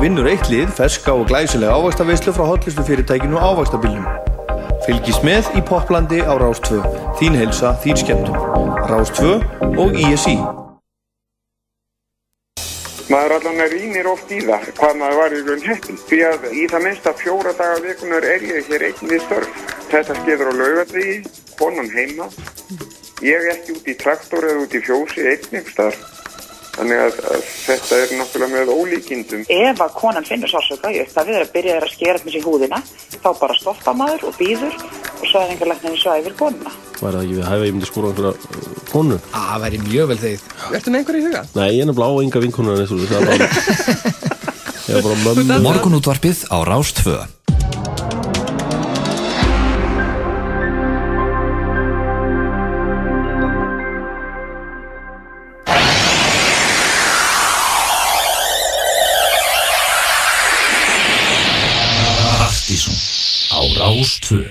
vinnur eitt lið ferska og glæsilega ávægstaveislu frá hotlistu fyrirtækinu ávægstabílnum. Fylgis með í Poplandi á Rástvö. Þín helsa, þín skemmtum. Rástvö og ISI. Maður allan rýnir oft í það hvað maður var í raun heppin. Því að í það minnsta fjóra daga vikunar er ég hér einn við störf. Þetta skeður á laugadegi, konan heima. Ég er ekki út í traktor eða út í fjósi einnig starf. Þannig að, að þetta er náttúrulega með ólíkindum. Ef að konan finnur sásöka í upptafið er að byrja að skera með sér húðina, þá bara stoppa maður og býður og svo er einhver læknir svæfir konuna. Var það ekki við hæfa ég myndi skóra einhverja uh, konu? Það væri mjög vel þegið. Ertu með einhverju í huga? Nei, ég er nefnilega á enga vinkonar eins og það er bara Morgunútvarpið á Rástvö Rástvö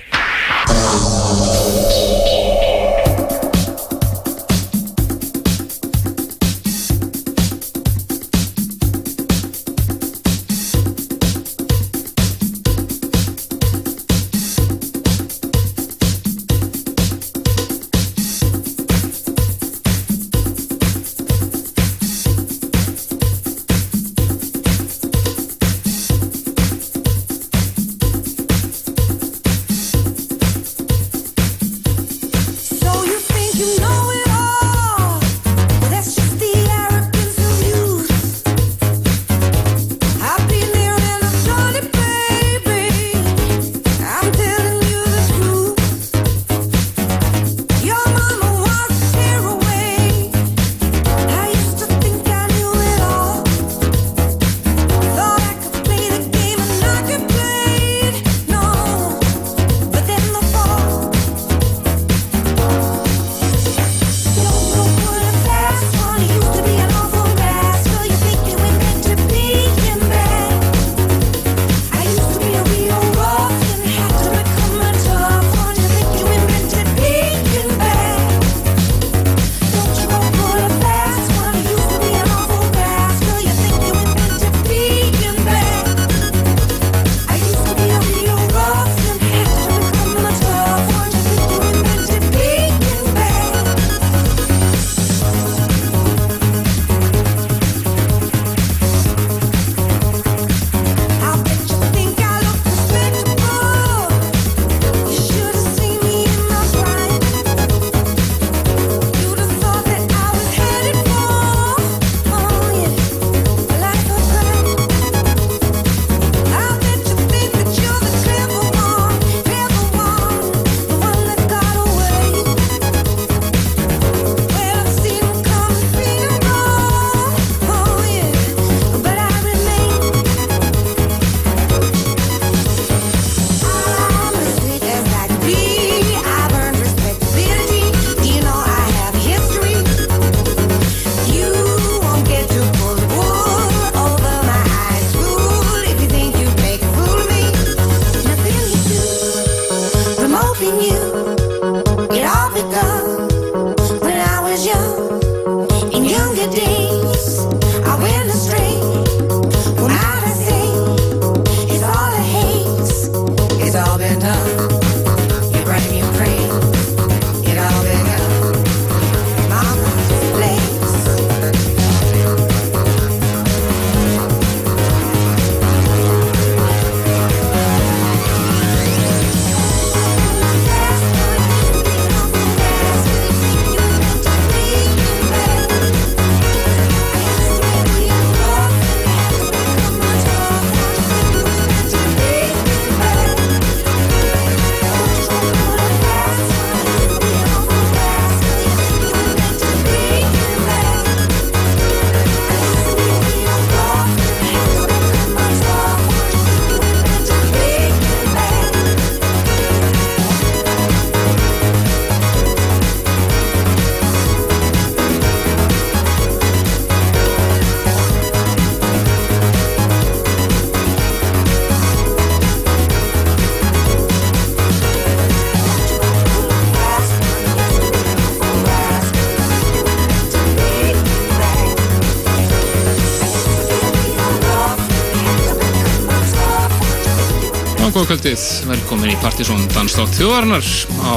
kvöldið, velkomin í Partisón Danstátt þjóðarinnar á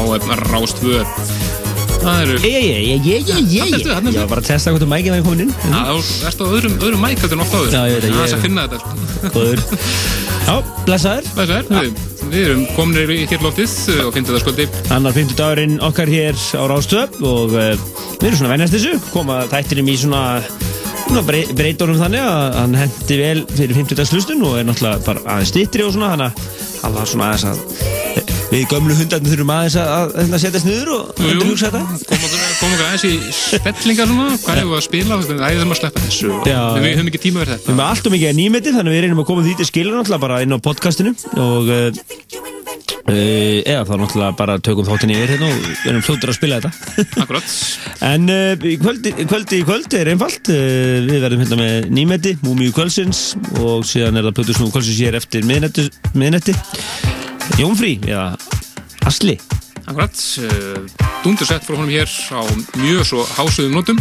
Rástvö. Það eru... Ég, ég, ég, ég, ég, ég, var bara að testa hvort að mækið væri komin inn þú ert á öðrum, öðrum mæk heldur en oft áður. Já, ég veit það, Það ég- er að finna þetta. Góður. Já, blessaður. Það er það, við, erum kominir í hér loftið og finnum þetta skvöldi. Annar 50 dagurinn okkar hér á Rástöp og uh, við erum svona venjast þessu. Koma þættinum í svona, svona brey, breytunum þannig að hann hendi vel fyrir 50 dags hlustun og er náttúrulega bara aðeins stittri og svona þannig að hann var svona aðeins að við gömlu hundarnir þurfum aðeins að, að, að setjast niður og Jú, jú. endur hugsa þetta Komum okkur aðeins í stellingar svona, hvað hefur við að spila, það er það að sleppa þessu. Já. Við við höfum ekki tíma verið Við þetta. erum allt og mikið að nýmeti þannig að við reynum að koma því til skilur náttúrulega bara inn á podcastinu og uh, eða þá náttúrulega bara tökum þáttin yfir hérna og við erum fljótur að spila þetta. Akkurat. En uh, í kvöldi, kvöldi í kvöldi er einfalt. Uh, Við verðum hérna með nýmeti, múmiu kvöldsins og síðan er það plötu snú kvöldsins hér eftir miðnetti, miðnetti Jónfrí, eða Asli. Akkurat, uh, dundursett frá honum hér á mjög svo hásuðum nótum.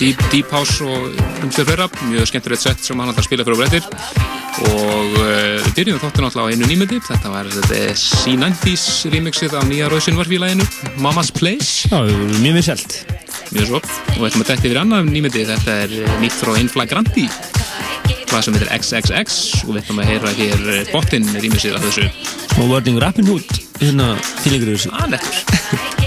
Deep, deep House og umstöð fleira, mjög skemmtilegt sett sem hann alltaf spila fyrir og brettir og uh, byrjum þáttin alltaf á einu nýmyndi. Þetta var þetta C90s remixið af nýja rauðsynvarfélaginu Mama's Place, Já, mjög vinnselt mjög svo. Og við ætlum að dætti yfir annað nýmyndi, þetta er eh, nýtt frá Inflagranti hvað sem heitir XXX og við ætlum að heyra hér eh, bottin remixið af þessu. Og Wording Rappin Hood. Hérna fílingur þessu. Að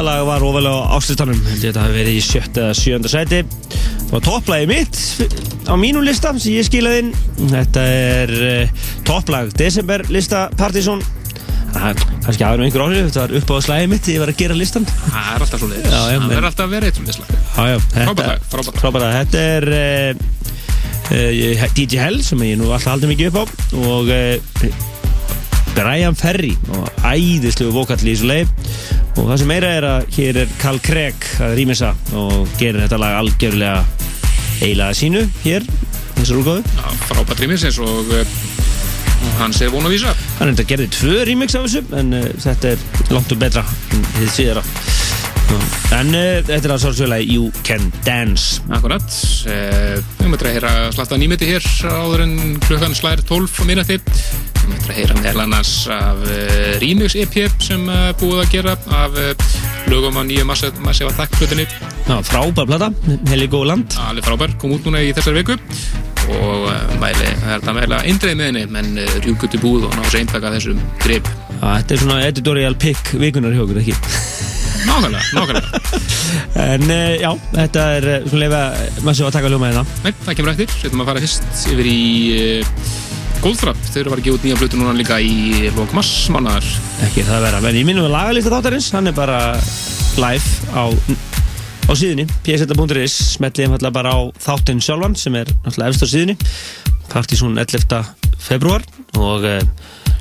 þetta lag var ofalega á að þetta hafi verið í sjötta sjönda sæti. Það var topplagi mitt á mínum lista sem ég skilaði inn. Þetta er uh, topplag desember lista Partizón Það kannski aðeins einhver áhrif, þetta var upp á slæði mitt þegar ég var að gera listan Það er alltaf svo leiðis. Það er alltaf vera eitt þetta- Frábært lag, frábært lag. Þetta er uh, uh, DJ Hell sem ég nú alltaf haldið mikið upp á og Brian Ferry og æðislegu vokall í þessu leið og það sem meira er að hér er Carl Craig að rýmisa og gerir þetta lag algjörlega eiginlega sínu hér þessar úrgáðu Já, frábært rýmis eins og uh, hann segir von að vísa. Hann er þetta gerði tvö remix af þessu en uh, þetta er langt og betra en þið síðara en uh, þetta er að sálsögulega You Can Dance Akkurat. Við möttum að heyra slatta nýmeti hér áður en klukkan slær 12 á minnati. Við möttum að heyra meðal annars af uh, remix EP sem uh, búið að gera af uh, lögum á nýju Massive Attack hlutinni. Já, frábær plata, Heli Góland Alveg frábær, kom út núna í þessari viku og mæli, það er þetta meðlega eindreið með henni, menn rjúkuti búð og ná sér eintaka þessum grip. Þetta er svona editorial pick vikunar hjá okkur, ekki? Nákvæmlega, nákvæmlega. En uh, já, þetta er svona leifa maður að taka hljóma hérna Nei, það kemur eftir. Ætlum að fara fyrst yfir í uh, Goldfrapp. Fara að gefa út nýja blötu núna líka í lók massmánaðar. Ekki það að vera, en ég minnum að lagalista þáttarins hann er bara live á, á síðunni, pseta.is smetlið einfallega bara á þáttinn sjálfan sem er náttúrulega efst á síðunni Partizón 11. februar og uh,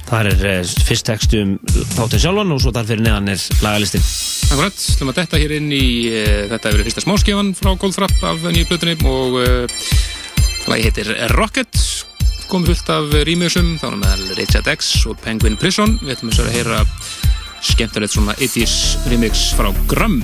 þar er uh, fyrst text um þáttinn sjálfan og svo þar fyrir neðan er lagalistin Akkurat, ætlum að detta hér inn í uh, þetta hefur verið fyrsta smáskifan frá Goldfrapp af nýju blötunni og lagi heitir Rocket komið fullt af rýmjösum þá er meðal Richard X og Penguin Prison. Við ætlum að heyra skemmtilegt svona 80s remix frá Grum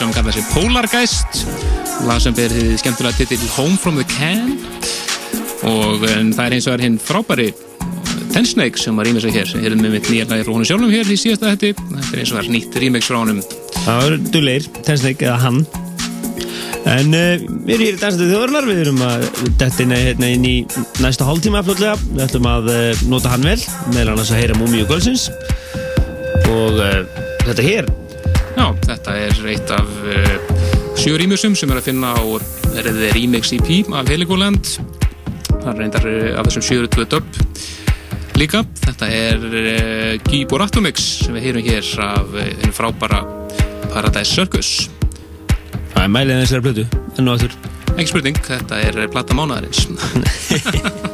sem kalla sig Polargeist. Lag sem því skemmtilega titill Home from the Can. Og það er eins og er hinn frábæri Ten Snake sem var rýmið sig hér. Sem hefði með mitt nýja lagi frá honum sjálfum hér í síðasta hætti þetta er eins og er nýtt remix frá honum. Það eru duðleir, Tensneik eða hann. En uh, við erum hér í dansandi þjóðurnar Við erum að detta inn, hérna, inn í næsta hálftíma fljótlega. Við ætlum að uh, nota hann vel meðal annars að heyra Múmi og Gölsins Og uh, hér Já, þetta er eitt af uh, sjö rýmusum sem er að finna á erðið remix EP af Heligoland það er reyndar uh, af þessum sjöru tvö dub. Líka þetta er uh, Gíbor Atomix sem við heyrum hér af einu frábæra Paradise Circus. Það er mælið þessari blötu, enn og aftur. Ekki spurning, þetta er plata mánaðarins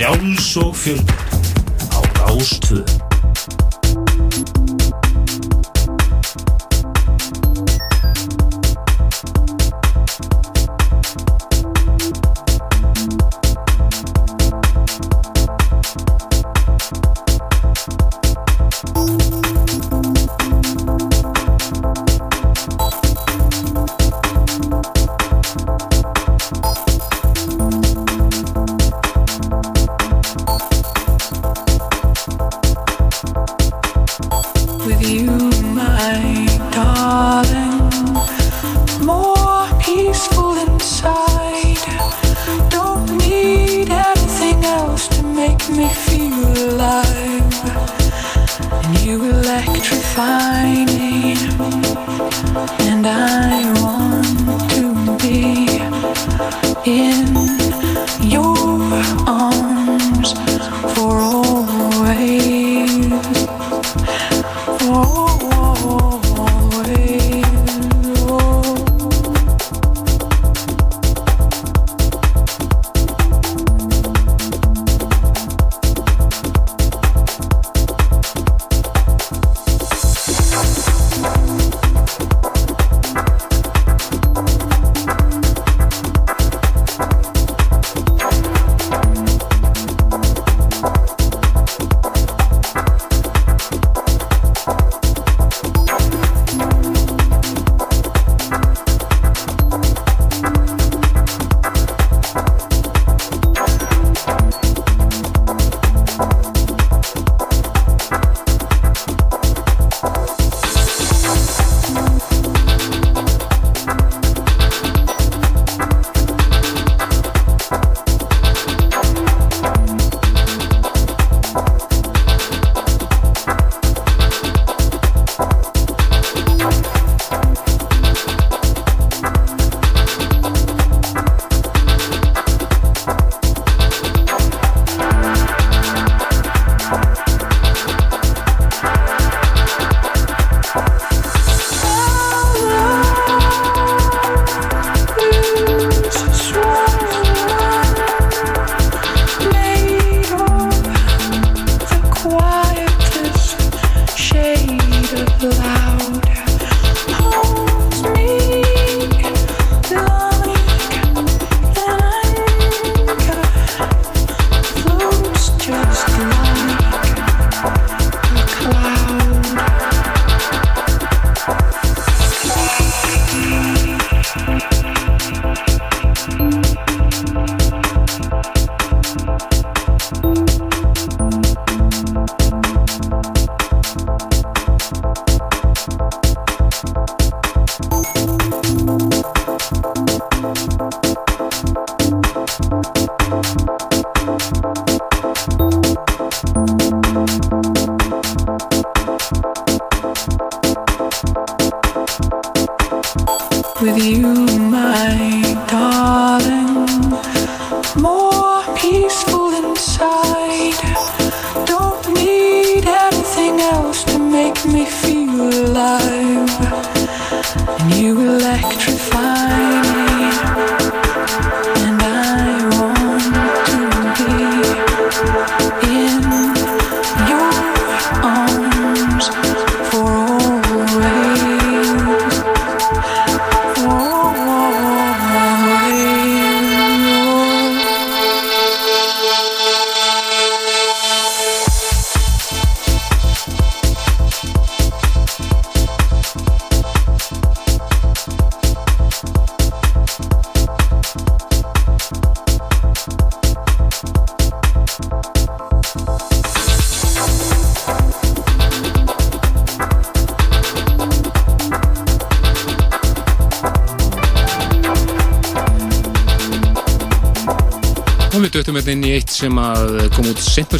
Frjáls og fjölbreytt á Rástvö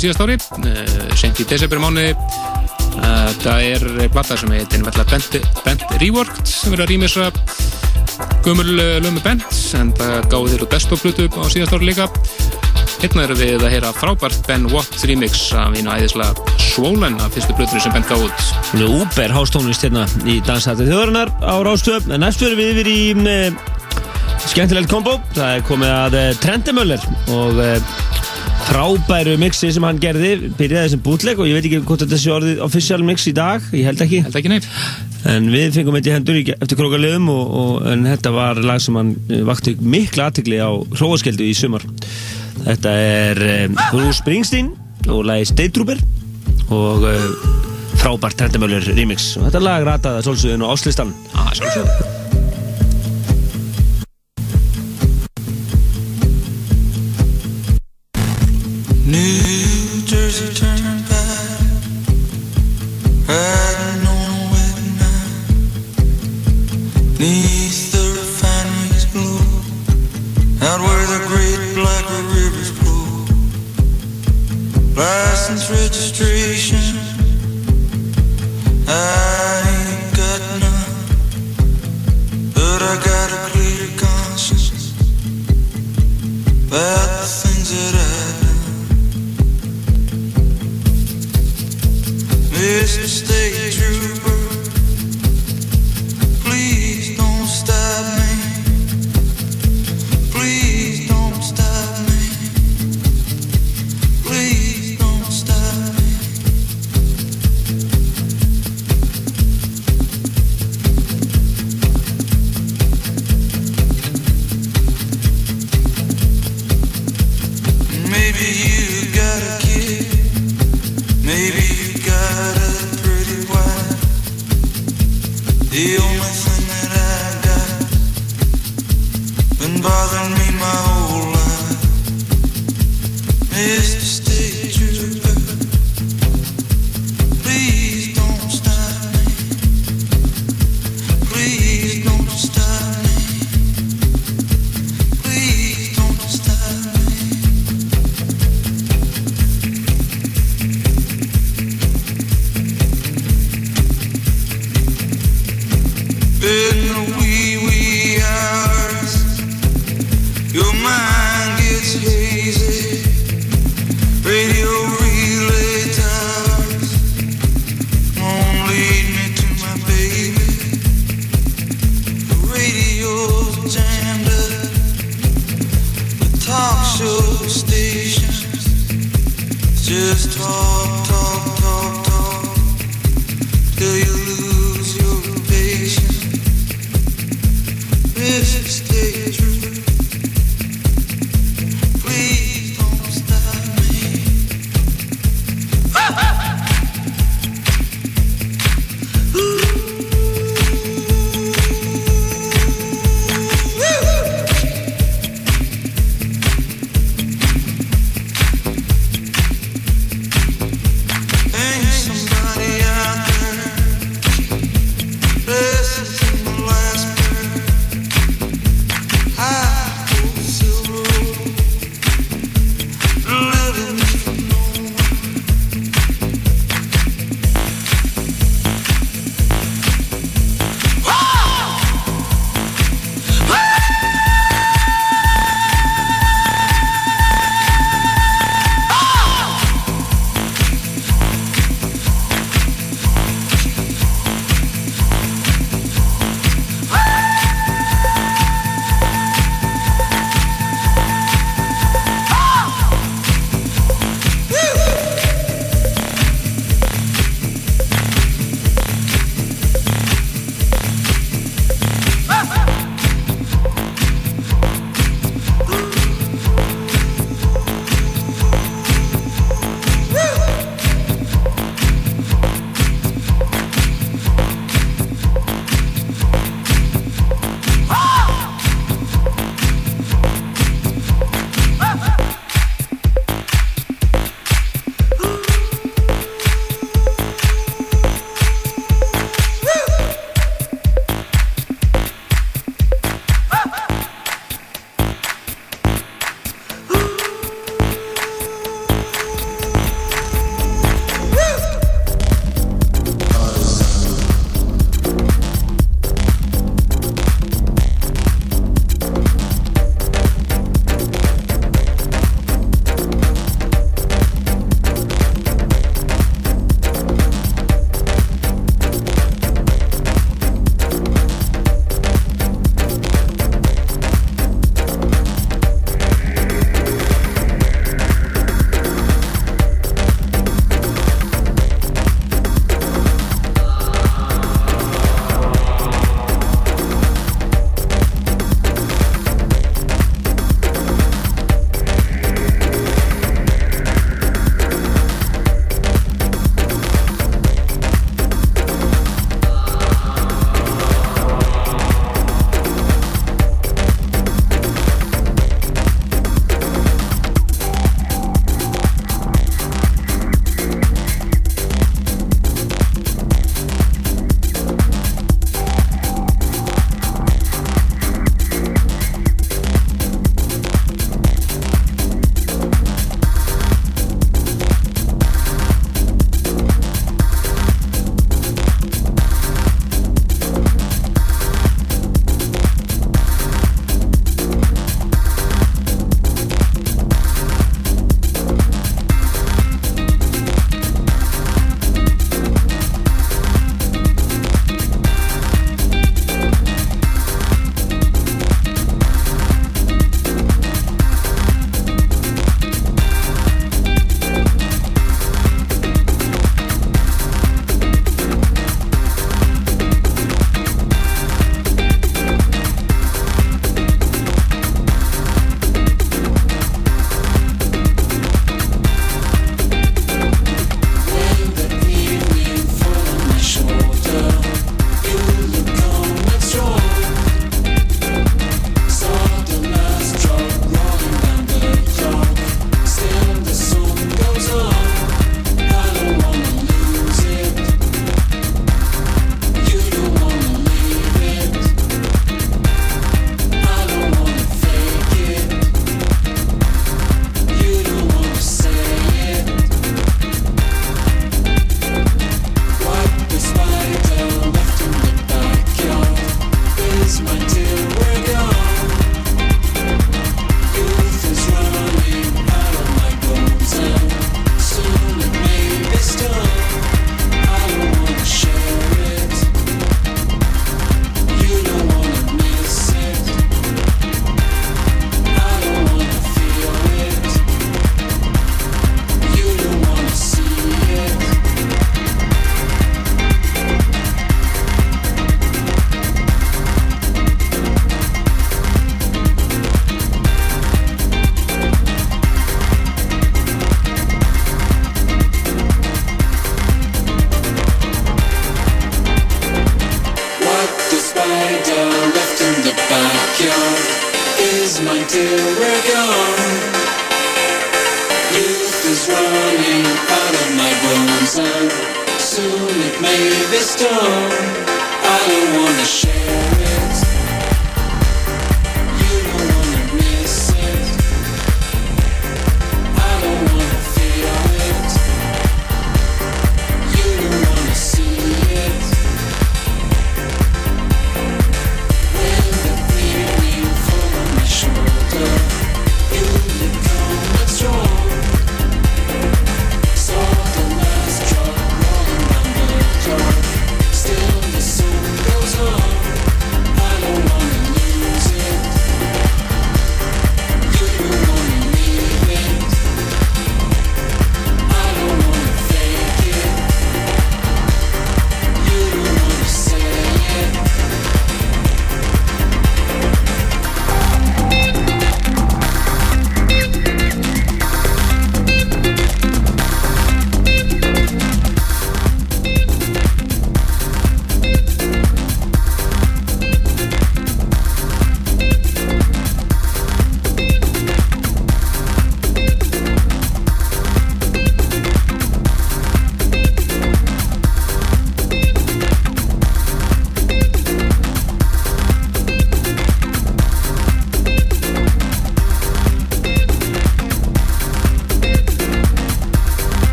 á síðast ári, uh, sent í desember mánuði. Uh, það er blata sem heitir Bent, Bent Reworked sem verður að rýmisa uh, lömu Bent en það gáði þér út desktop-blutu á síðast ári líka. Hérna erum við að heyra frábært Ben Watt remix af einu æðislega Swollen af fyrstu blutur sem Bent gáði út. Hún er úber hástónlist hérna í dansætti þjóðarinnar á Rástöð en næst verðum við yfir í mm, skemmtilegt kombo það er komið að Trendemöller og frábæru mixi sem hann gerði byrjaði sem bootleg og ég veit ekki hvort þetta sé orðið official mix í dag, ég held ekki. Held ekki en við fengum þetta í hendur eftir krókaliðum og, og, en þetta var lag sem hann eh, vakti mikla aðtegli á hróaskeldu í sumar. Þetta er um, Bruce Springsteen og lagi State Trooper og uh, frábært Trendamöller remix. Og þetta lag rataði að svolsögðinu á áslistan ah, Svolsögðu just talk,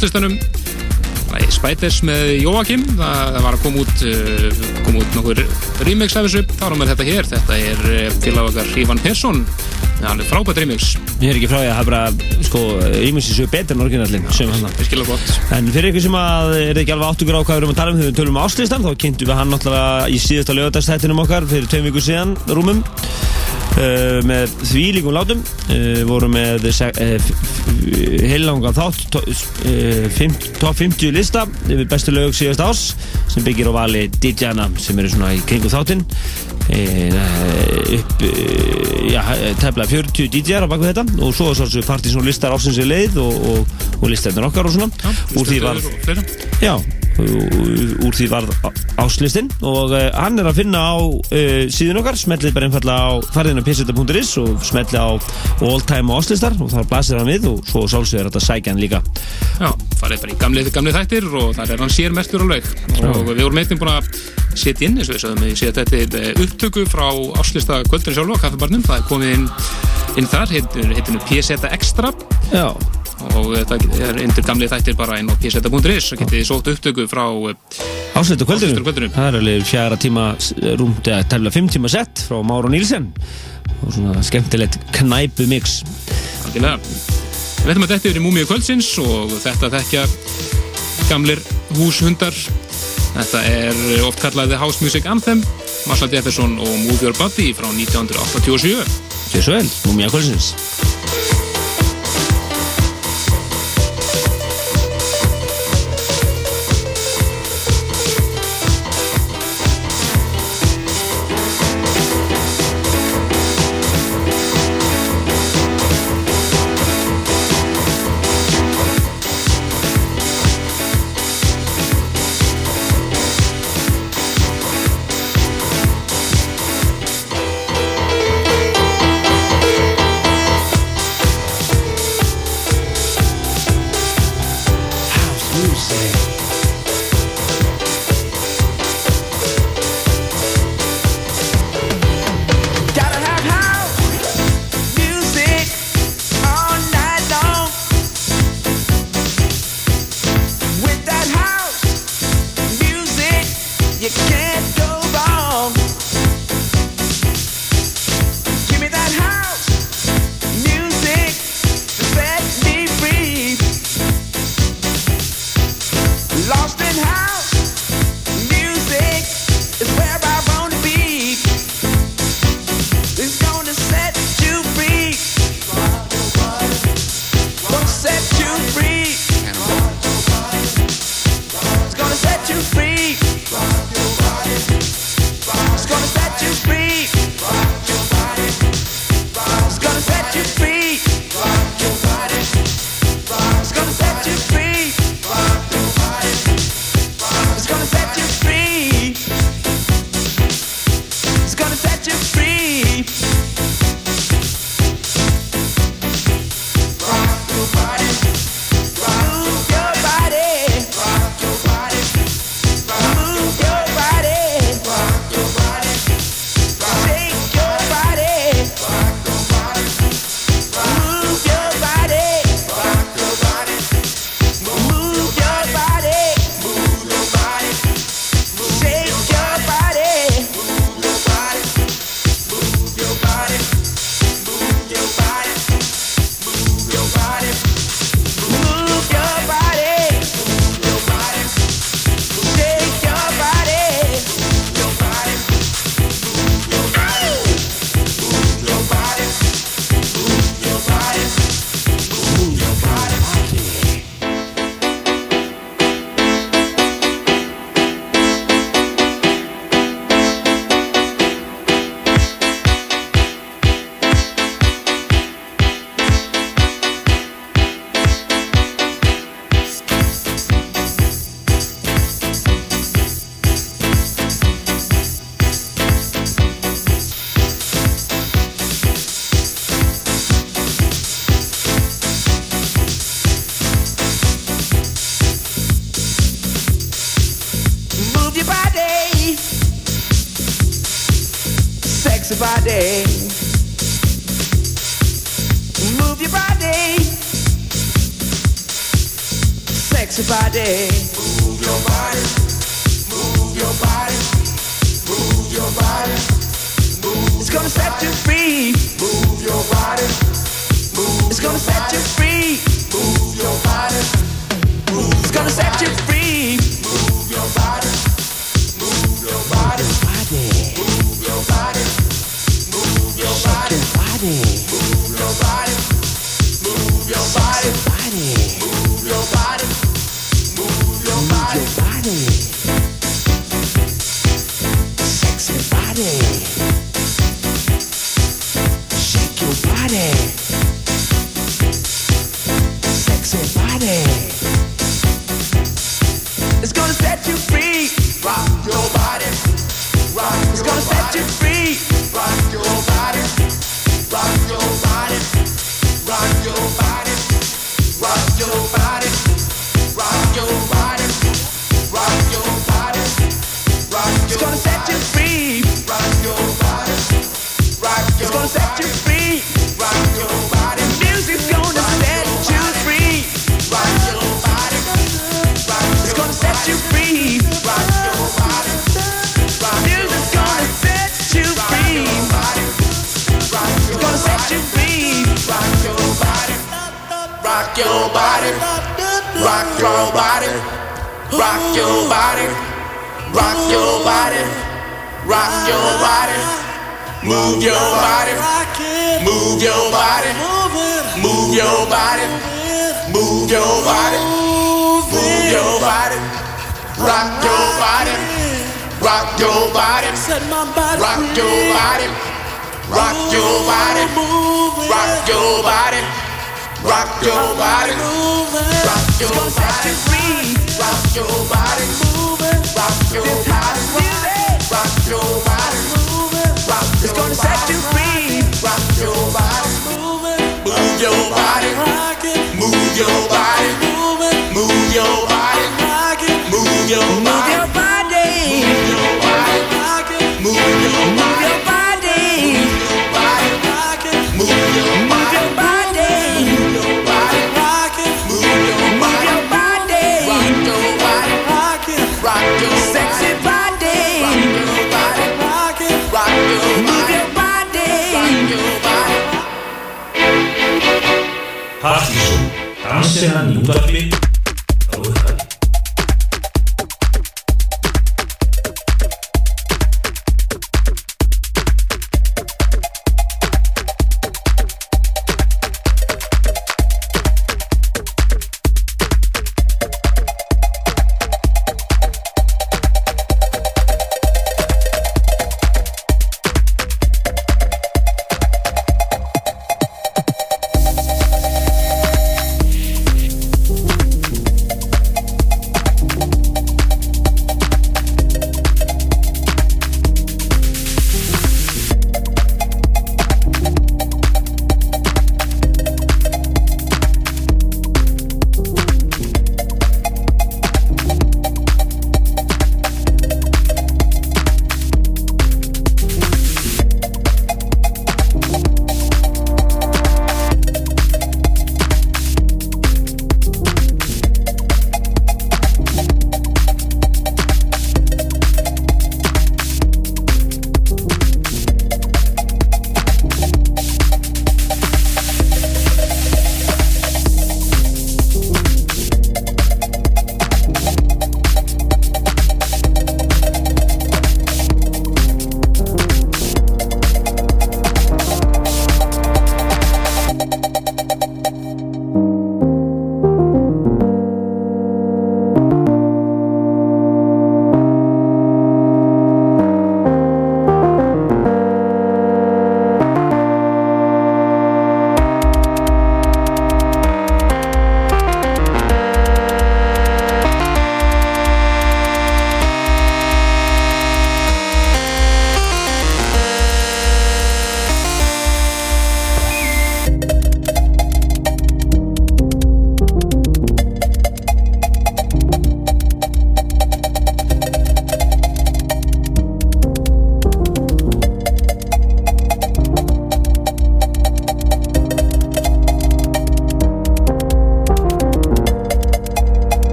á Lagi Spiders með Jóakim. Það, var að koma út uh, koma út nokkur remix af þessu. Þá erum við þetta hér, þetta er uh, félag okkar Ivan Persson, það er frábært remix. Ég er ekki frá því að er bara, sko, sér svo betur en orginallin, En fyrir ykkur sem að er ekki alveg áttugur á hvað við erum að tala um þegar við tölum um áslistan, þá kynntum við hann náttúrulega í síðasta lögadagstættinum okkar fyrir tveim vikur síðan, rúmum. Uh, með því líkum látum. Uh, voru með uh, heilanga þátt top 50 lista yfir bestu lög síðast ás sem byggir á vali DJ-ana sem eru svona í kringu þáttinn. Upp já, tefla 40 DJ-ar á baku þetta. Og svo svo svo partís og listar ásins í leið og, og, og listarnir okkar og svona. Já, úr því var. Já, úr því varð áslistinn og uh, hann er að finna á uh, síðun okkar, smellið bara einfallega á farðinu pseta.is og smellið á all time og áslistar og þar blasir hann við og svo sálsögur þetta sækja hann líka. Já, farið bara í gamli, gamli þættir og þar er hann sér mestur alveg. Og við vorum einnig búin að setja inn eins og við sagðum, sé að þetta er upptöku frá áslista kvöldurinn sjálf á kaffibarnum, það er komið inn, inn þar, heitir, heitir nú PSeta Extra. Já og þetta er undir gamli þættir bara inn á pseta.is og getið sótt upptöku frá Áslistu kvöldunum, kvöldunum. það er alveg fjara tíma rúmt eða tefla fimm tíma sett frá Máru Nílsen og svona skemmtilegt knæpu mix Algjörlega. Við ætlum að þetta yfir í Múmíu kvöldsins og þetta þekkja gamlir húshundar. Þetta er oft kallað The House Music Anthem, Marshall Jefferson og Move Your Body frá 1987. Sér svo vel, Múmia kvöldsins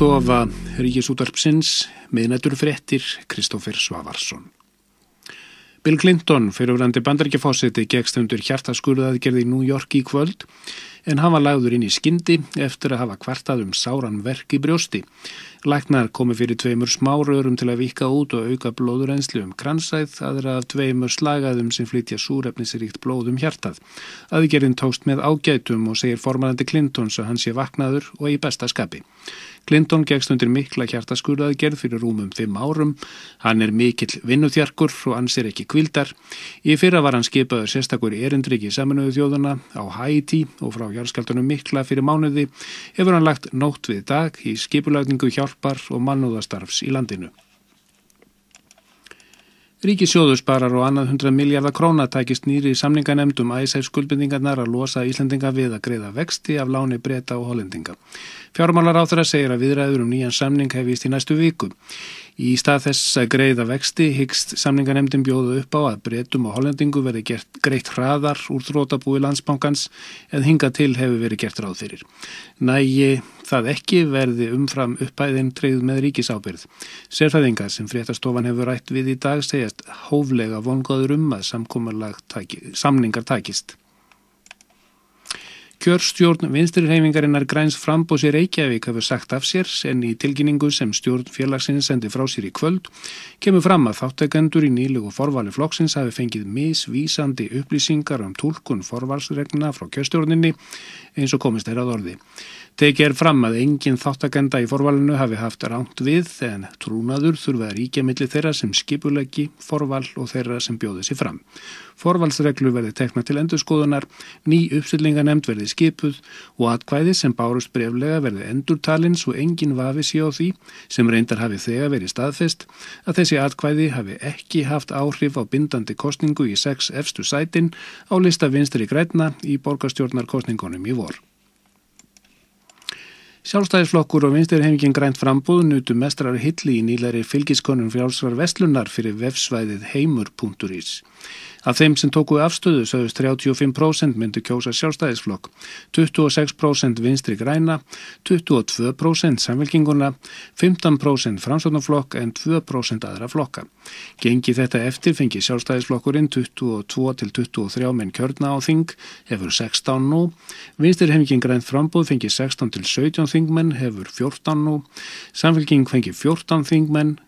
Fréttastofa Ríkisútarpsins, miðnættur fréttir Kristófer Svavarsson. Bill Clinton, fyrirverandi bandaríkjafáseti, gegst undir hjartaskurðaðgerði í New York í kvöld en hann var lagður inn í skyndi eftir að hafa kvartað um sáran verk í brjósti. Læknar komi fyrir tveimur smárörum til að vika út og auka blóðurenslu um kransæð, aðra af tveimur slagaðum sem flytja súrefnisiríkt blóð um hjartað. Aðgerðin tókst með ágætum og segir formanandi Clintons að hann sé vaknaður og í besta skapi. Clinton gegst undir mikla hjartaskurðaðgerð fyrir rúmum fimm árum. Hann er mikill vinnuþjarkur og hans er ekki kvildar. Í fyrra var hann skipaður sérstakur erindriki saminuðu þjóðuna á Haiti og frá hjárskaldunum mikla fyrir mánuði hefur hann lagt nótt við dag í skipulagningu hjálpar og mannúðastarfs í landinu. Ríkisjóðu sparar og annað 100 miljardar króna tækist nýri samninganemdum æsæf skuldbindingarnar að losa Íslandinga við að greiða vexti af láni breyta og hollendinga. Fjármálar á þeirra segir að viðræður um nýjan samning hefist í næstu viku. Í stað þess að greiða vexti hyggst samninganemdin bjóðu upp á að breytum og hollendingu verði gert greitt hraðar úr þrótabúi landsbankans en hinga til hefur verið gert ráð fyrir. Nægi það ekki verði umfram uppæðin treyð með ríkisábyrð. Sérfæðingar sem fréttastofan hefur rætt við í dag segjast hóflega vongaður um að samningar takist. Kjörstjórn vinstirreifingarinnar Græns Frambósi Reykjavík hefur sagt af sér en í tilkynningu sem stjórn félagsins sendi frá sér í kvöld kemur fram að þáttekendur í nýlegu forvali flokksins hafi fengið misvísandi upplýsingar um tólkun forvalsregnina frá kjörstjórninni eins og komist þeirra að orði. Tekið er fram að engin þáttakenda í forvalinu hafi haft ránt við en trúnaður þurfa að ríkja millir þeirra sem skipulegi, forval og þeirra sem bjóði sér fram. Forvalsreglu verði tekna til endurskoðunar, ný uppstillinganemnd verði skipuð og atkvæði sem bárust breflega verði endurtalinn svo engin vafi sé á því sem reyndar hafi þegar verið staðfest að þessi atkvæði hafi ekki haft áhrif á bindandi kostningu í sex efstu sætin á lista vinstri grætna í borgarstjórnarkostningunum í vor. Sjálfstæðisflokkur og vinstirheimingin grænt frambúð nutu mestrar hilli í nýleiri fylgiskonum frjálsvar vestlunar fyrir vefsvæðið heimur.is. Af þeim sem tóku afstöðu sögust 35% myndu kjósa sjálfstæðisflokk, 26% vinstri græna, 22% samvelkinguna, 15% framsvöndaflokk en 2% aðra flokka. Gengi þetta eftir fengi sjálfstæðisflokkurinn 22-23 menn kjörna á þing, hefur 16 nú, vinstri heimingin grænt frambúð fengi 16-17 þingmenn, hefur 14 nú, samvelking fengi 14 þingmenn,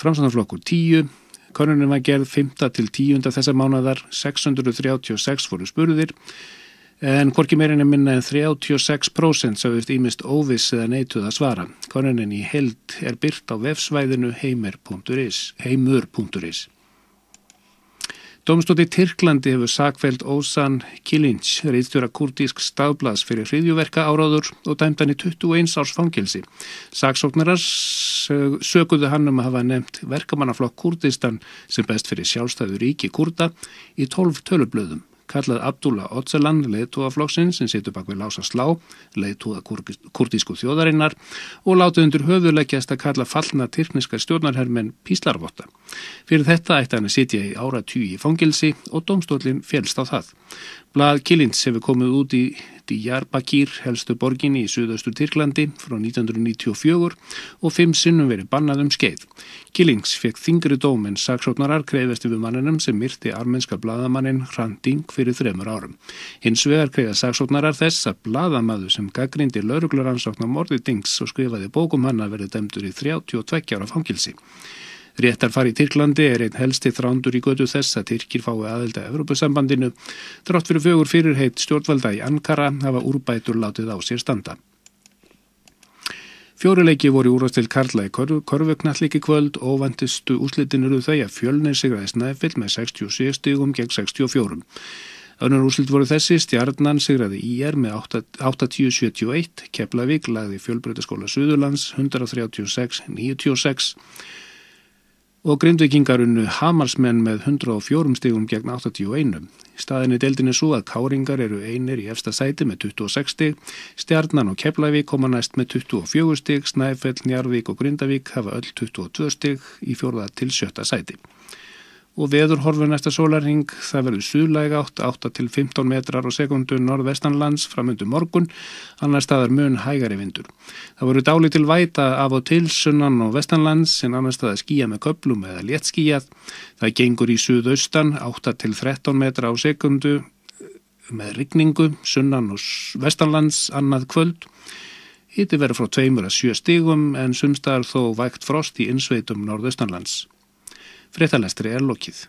framsvöndaflokkur 10, Konunin var gerð 5. til 10. þessar mánadar, 636 fóru spurðir, en hvorki meirinn er minna en 36% sagðist ímist óviss eða neituð að svara. Konunin í held er byrt á vefsvæðinu heimur.is. Dómstóti Tyrklandi hefur sakveld Ósan Kilinc, reyðstjóra kurdísk staðblas fyrir hriðjuverka áráður og dæmt hann í 21 árs fangilsi. Saksóknarar sökuðu hann um að hafa nefnt verkamannaflokk Kurdistan sem best fyrir sjálfstæðu ríki kurda í 12 tölublöðum. Kallað Abdullah Öcalan, leiðtúaflokksinn sem situr bak við lása slá, leiðtúða kurdísku þjóðarinnar og látið undir höfuleggjast að kalla fallna tyrkniska stjórnarhermen Píslarvotta. Fyrir þetta ætti hann að sitja í áratjú í fangilsi og domstólinn félst á það. Blað Kilins hefur komið út í Diyarbakir, helstu borginni í Suðaustur Tyrklandi frá 1994 og fimm sinnum verið bannað um skeið. Kilins fekk þingri dóm en saksóknarar krefðast yfir manninum sem myrti armenska bladamannin Hranding fyrir þremur árum. Hins vegar krefða saksóknarar þess að bladamæðu sem gaggrindi lauruglaransóknar morði Dings og skrifaði bókum hann að verið dæmdur í 32 ára fangilsi. Réttarfar í Tyrklandi er einn helsti þrándur í götu þess að Tyrkir fái aðelda Evropasambandinu. Drátt fyrir fögur fyrirheit stjórnvalda í Ankara hafa úrbætur látið á sér standa. Fjóruleiki voru úrvastil Karla í korfuknalliki kvöld og vantistu úslitin eru þau að fjölnir sigraði snæfill með 67 stigum gegn 64. Önnur úslit voru þessi, stjarnan sigraði IR með 80-71, Keflavík lagði fjölbreytaskóla Suðurlands 136-96 og grindvikingarunnu Hamarsmenn með 104 stigum gegn 81. Staðinni deildin er svo að Káringar eru einir í efsta sæti með 26 stig, Stjarnan og Keflavík koma næst með 24 stig, Snæfell, Njarvík og Grindavík hafa öll 22 stig í fjórða til sjötta sæti. Og veðurhorfur næsta sólarring það verður suðlæg átt 8 til 15 metrar á sekundu norðvestanlands framundu morgun, annar staðar mun hægari vindur. Það verður dáli til væta af og til sunnan og vestanlands en annar staðar skýja með köplum eða léttskýjað. Það gengur í suðaustan 8 til 13 metra á sekundu með rigningu sunnan og vestanlands annað kvöld. Hiti verður frá 2 að 7 stigum en sumstaðar þó vægt frost í innsveitum norðaustanlands. Fréttalestri er lokið.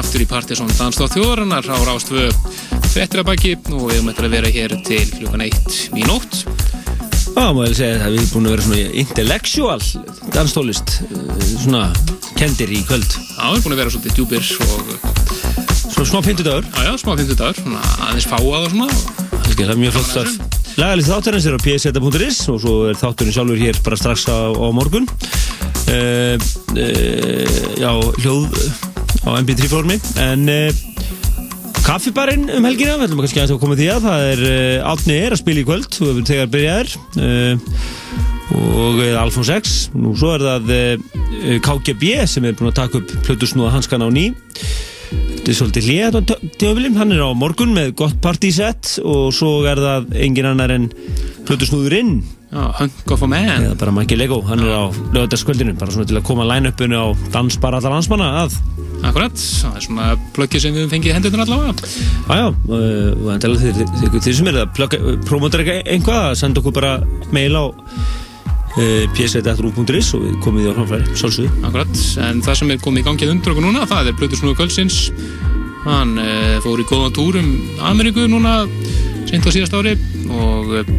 Aftur í Partiðsson Danstáð þjóðarinnar á Rástvö Frettir að baki og við eftir að vera hér til klukkan eitt í nótt. Já, maður segja að við erum búin að vera svona intellectual danstólist svona kendir í kvöld. Já, við erum búin að vera svolítið djúpir og Svona smá fyndudagur Já, já, smá fyndudagur, svona aðeins fáað og svona. Það er mjög flott starf Lagalið þáttarins er á pseta.is og svo er þátturinn sjálfur hér bara strax á, á morgun. Uh, uh, Já, hljóð á MP3 formi en uh, Kaffibarinn um helgina, við ætlum kannski að koma því að það er uh, Átni er að spila í kvöld þegar byrjaðir uh, og Alfons X. Nú svo er það KGB sem er búin að taka upp plötusnúða hanskan á ný. Þetta er svolítið þetta tímabilim, hann er á morgun með gott partysett og svo er það engin annar en plötusnúðurinn Já, Hunk of a Man. Eða bara Maggi Lego, hann er á lögadaskvöldinu bara svona til að koma line-upinu á dansbar allar landsmanna að Akkurat, það er svona plöggið sem við höfum fengið hendunar allavega. Jájá, og endilega þeir, þeir, þeir sem eru að plugga- promóta eitthvað senda okkur bara mail á uh, psv.ru.is og við komum því á framfæri, sálsögðu. Akkurat, en það sem er komið í gangið undir okkur núna, það er Plötur Snúðu Kvöldsins. Hann uh, fór í góðan túr um Ameríku núna seint á síðast ári og uh,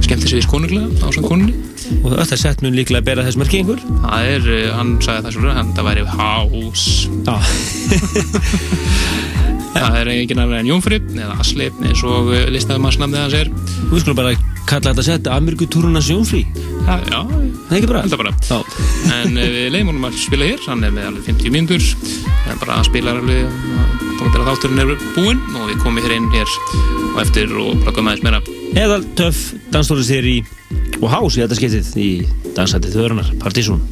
skemmti sig við konunglega á svona konunni Og þetta sett mun líklega að bera þess merki einhver? Það er, uh, hann sagði það hann það væri hás. Já. Það er engin annar en Jónfrið eða Asli eins og uh, listaðumannsnafnið hans er. Við skulum bara kalla þetta sett Amirgutúruna sjónfrí Já, já Það er ekki bara? Að bara. En uh, við leiðum honum að spila hér, hann er með alveg 50 mínútur. En bara að spila alveg þá er þátturinn er búinn og við komum hér inn hér og eftir og plöggum aðeins meira Eðal hér í og hás í þetta skiptið í dansætið þörunar, Partísún.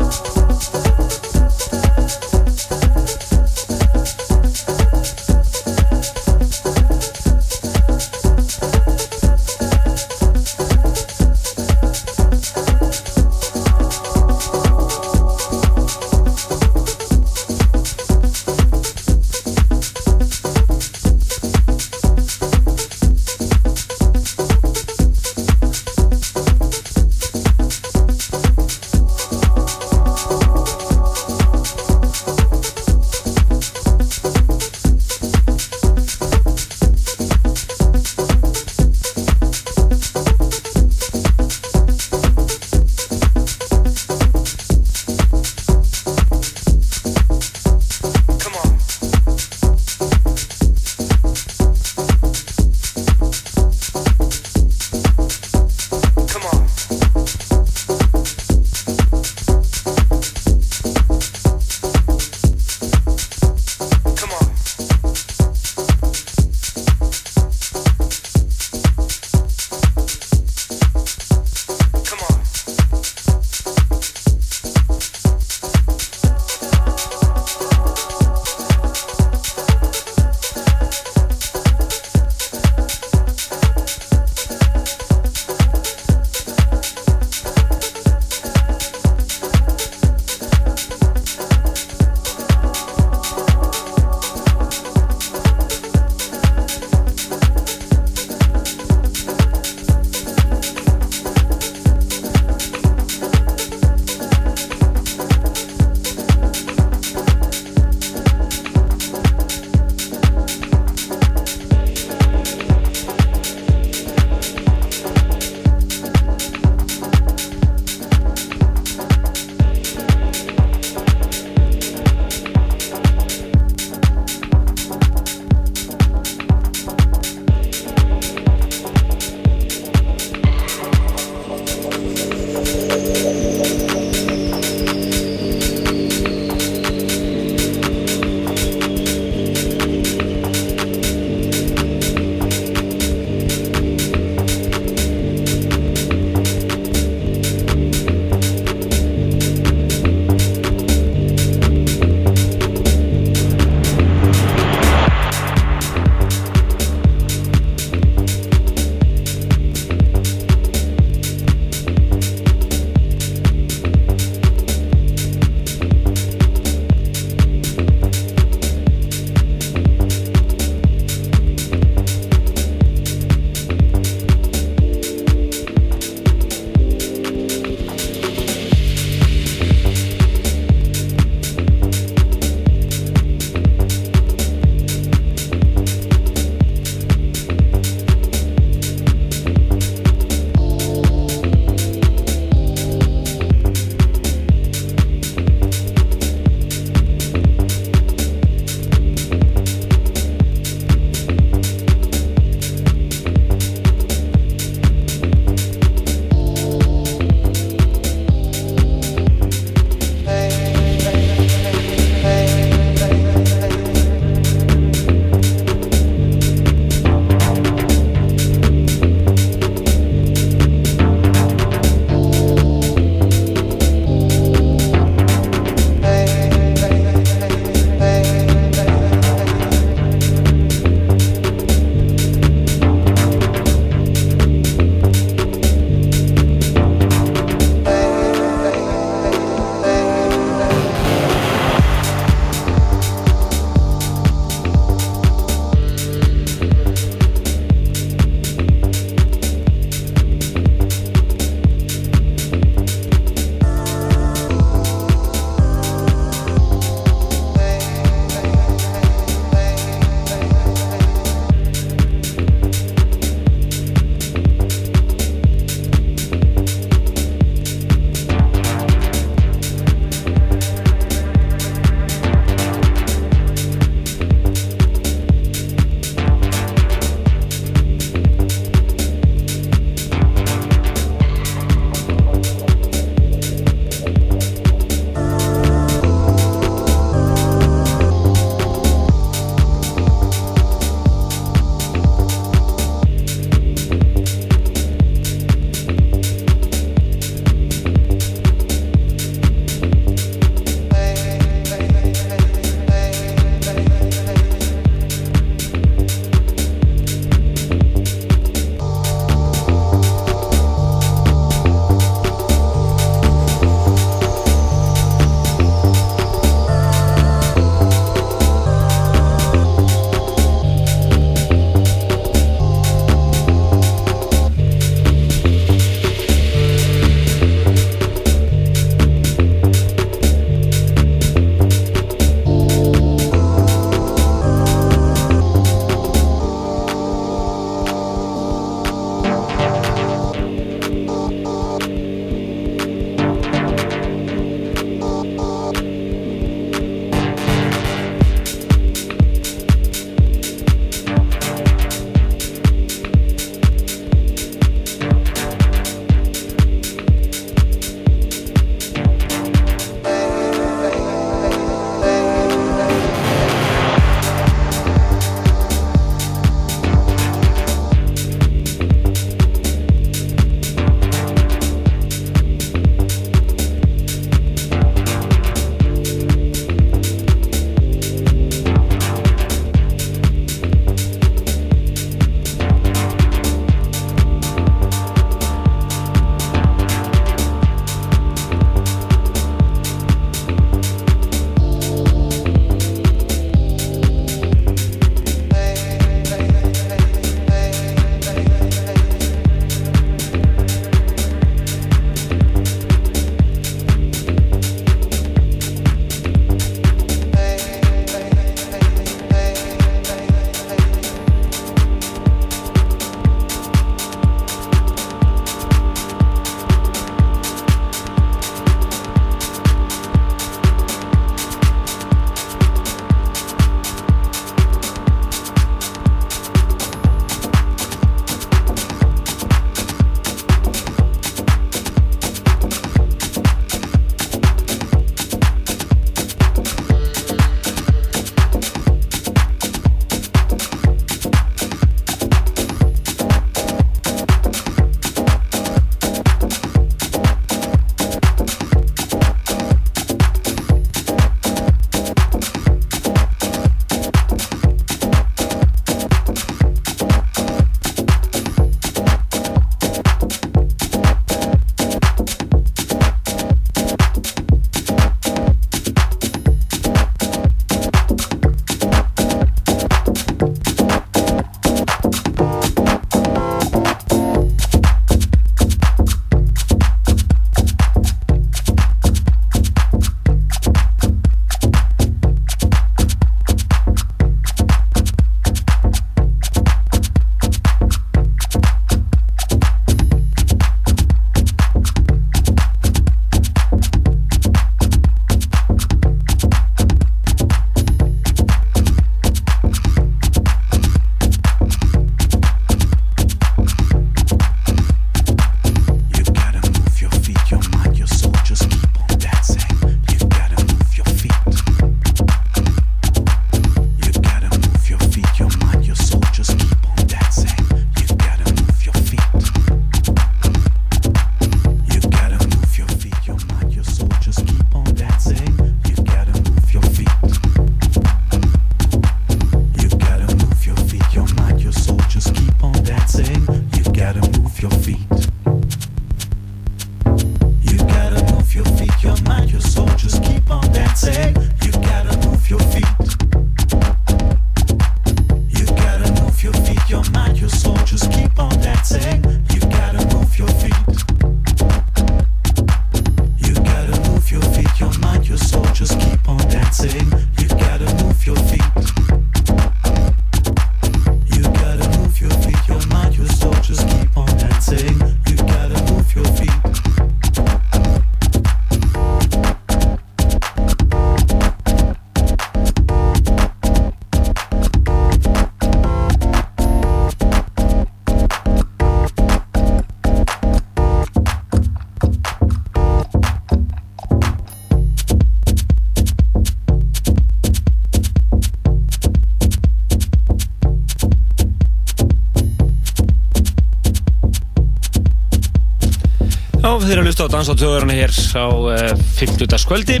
Hlusta á Dans á töðurinn hér á uh, 50. skvöldi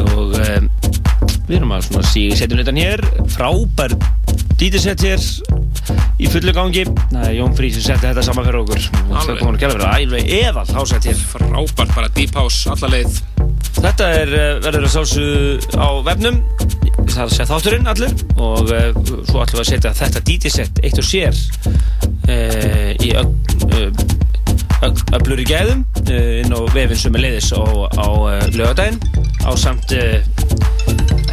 og uh, við erum að setjum hlutan hér. Frábær dítisett hér í fullu gangi. Það er Jón Frís sem setti þetta saman fyrir okkur. Það kom hann að gera fyrir æfleg eðal hásett hér. Frábært bara deep house alla leið. Þetta er uh, verður að sálsu á vefnum. Það er að setja þátturinn allir og svo ætlum við að setja þetta dítisett eitt og sér í öll öflur í gæðum inn á vefinn sem er leiðis á, á uh, lögadaginn á samt uh,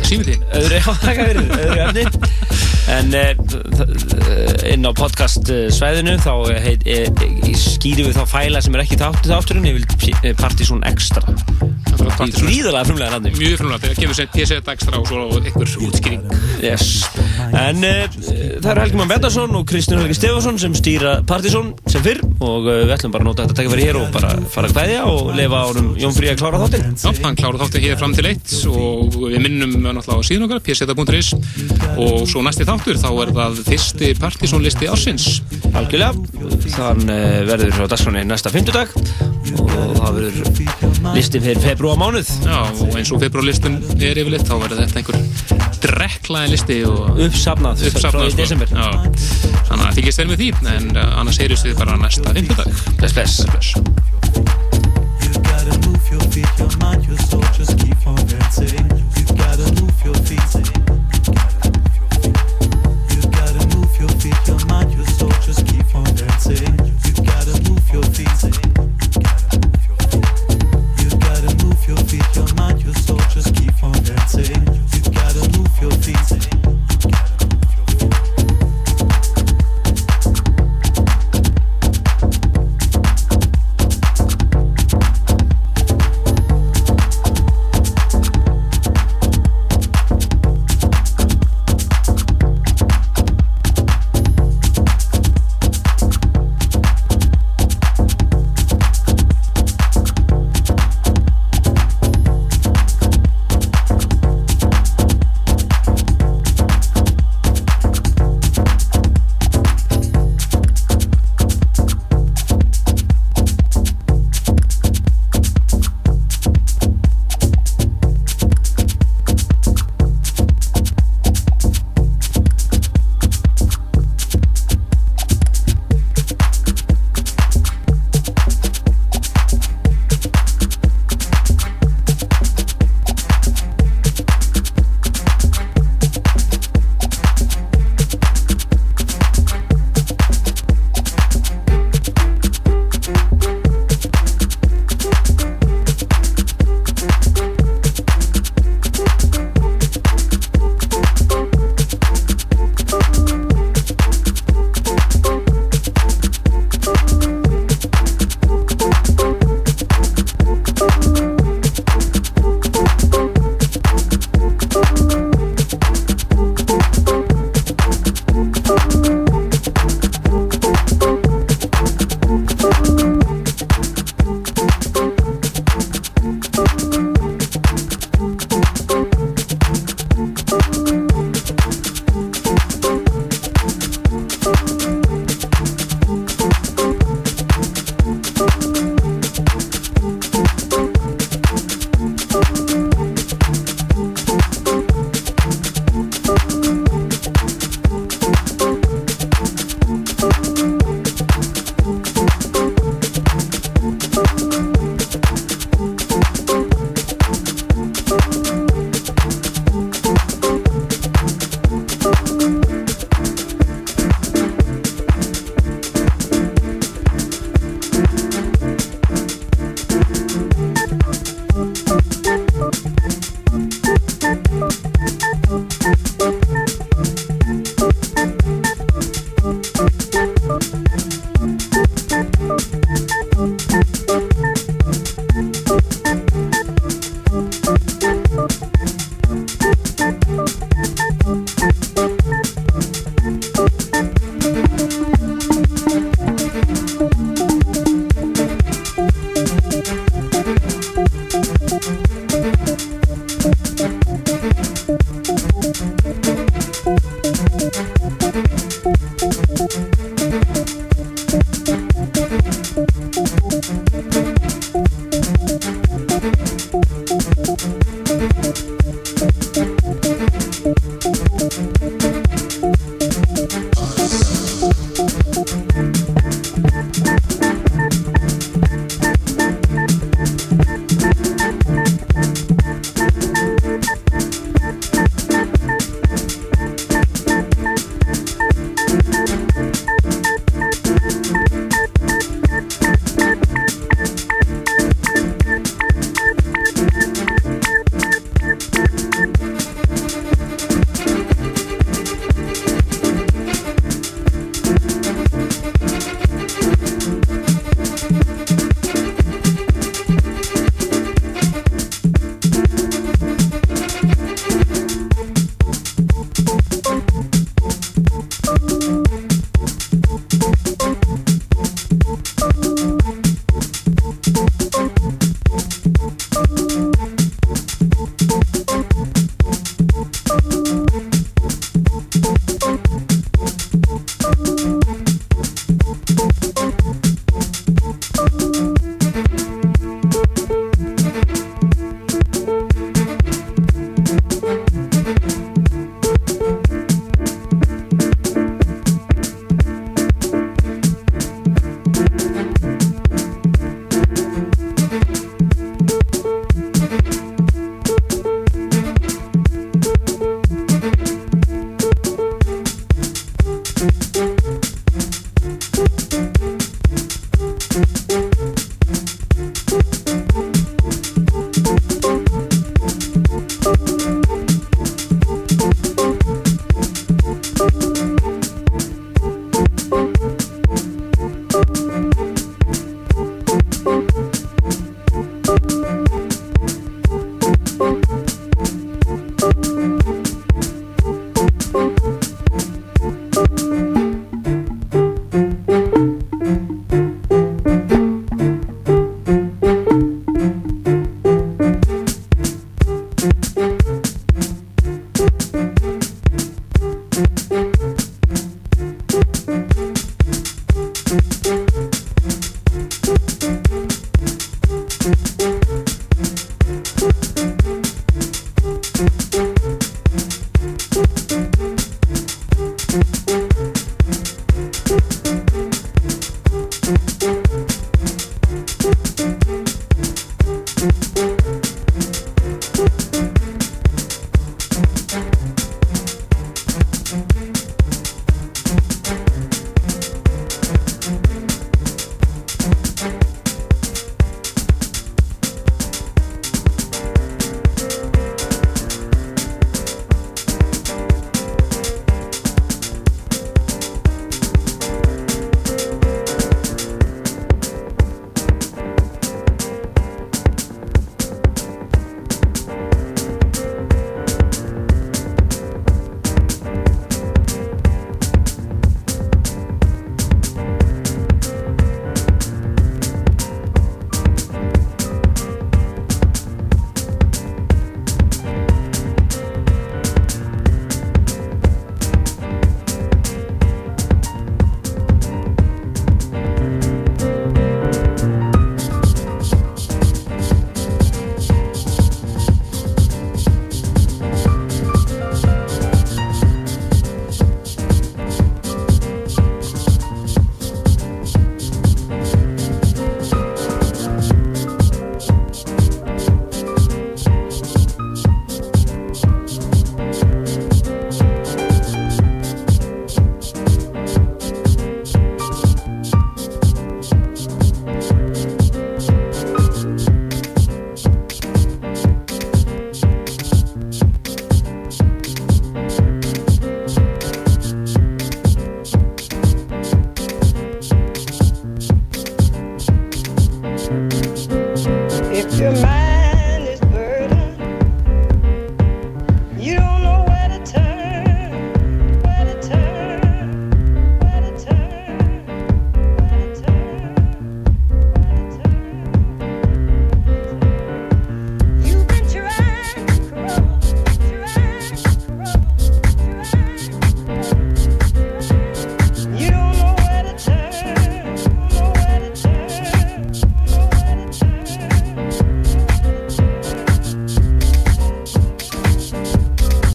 símiðin öðru, fyrir, öðru efni. En inn á podcast svæðinu þá heit, e, e, skýrum við þá fæla sem er ekki þáttu þátturinn ég vil Partizón Extra. Gríðalega frumlega nafni mjög frumlega, kemur sér TSET ekstra og svo einhver útskýring. Yes. en það eru Helgi Mann Bendarsson og Kristján Helgi Stefansson sem stýra Partizón sem fyrr og uh, við ætlum bara að nota þetta tækifæri hér og bara fara að kveðja og lefa ánum Jón Frí að klára þáttinn Já, hann klára þáttinn hér fram til eitt og við minnum náttúrulega á síðan okkar pseta.is og svo næsti þáttur þá er það fyrsti Partizón listi ásins Algjörlega, þann uh, verður á dagskráni næsta fymtudag og það verður listin fyrir februar mánuð Já, og eins og februarlistin er yfirleitt þá verður þetta einhver drekklaði listi og uppsafnað, uppsafnað frá í desember. Já, þannig að þykist þeir með því en uh, annars heyrjumst við bara næsta fymtudag Bless, bless,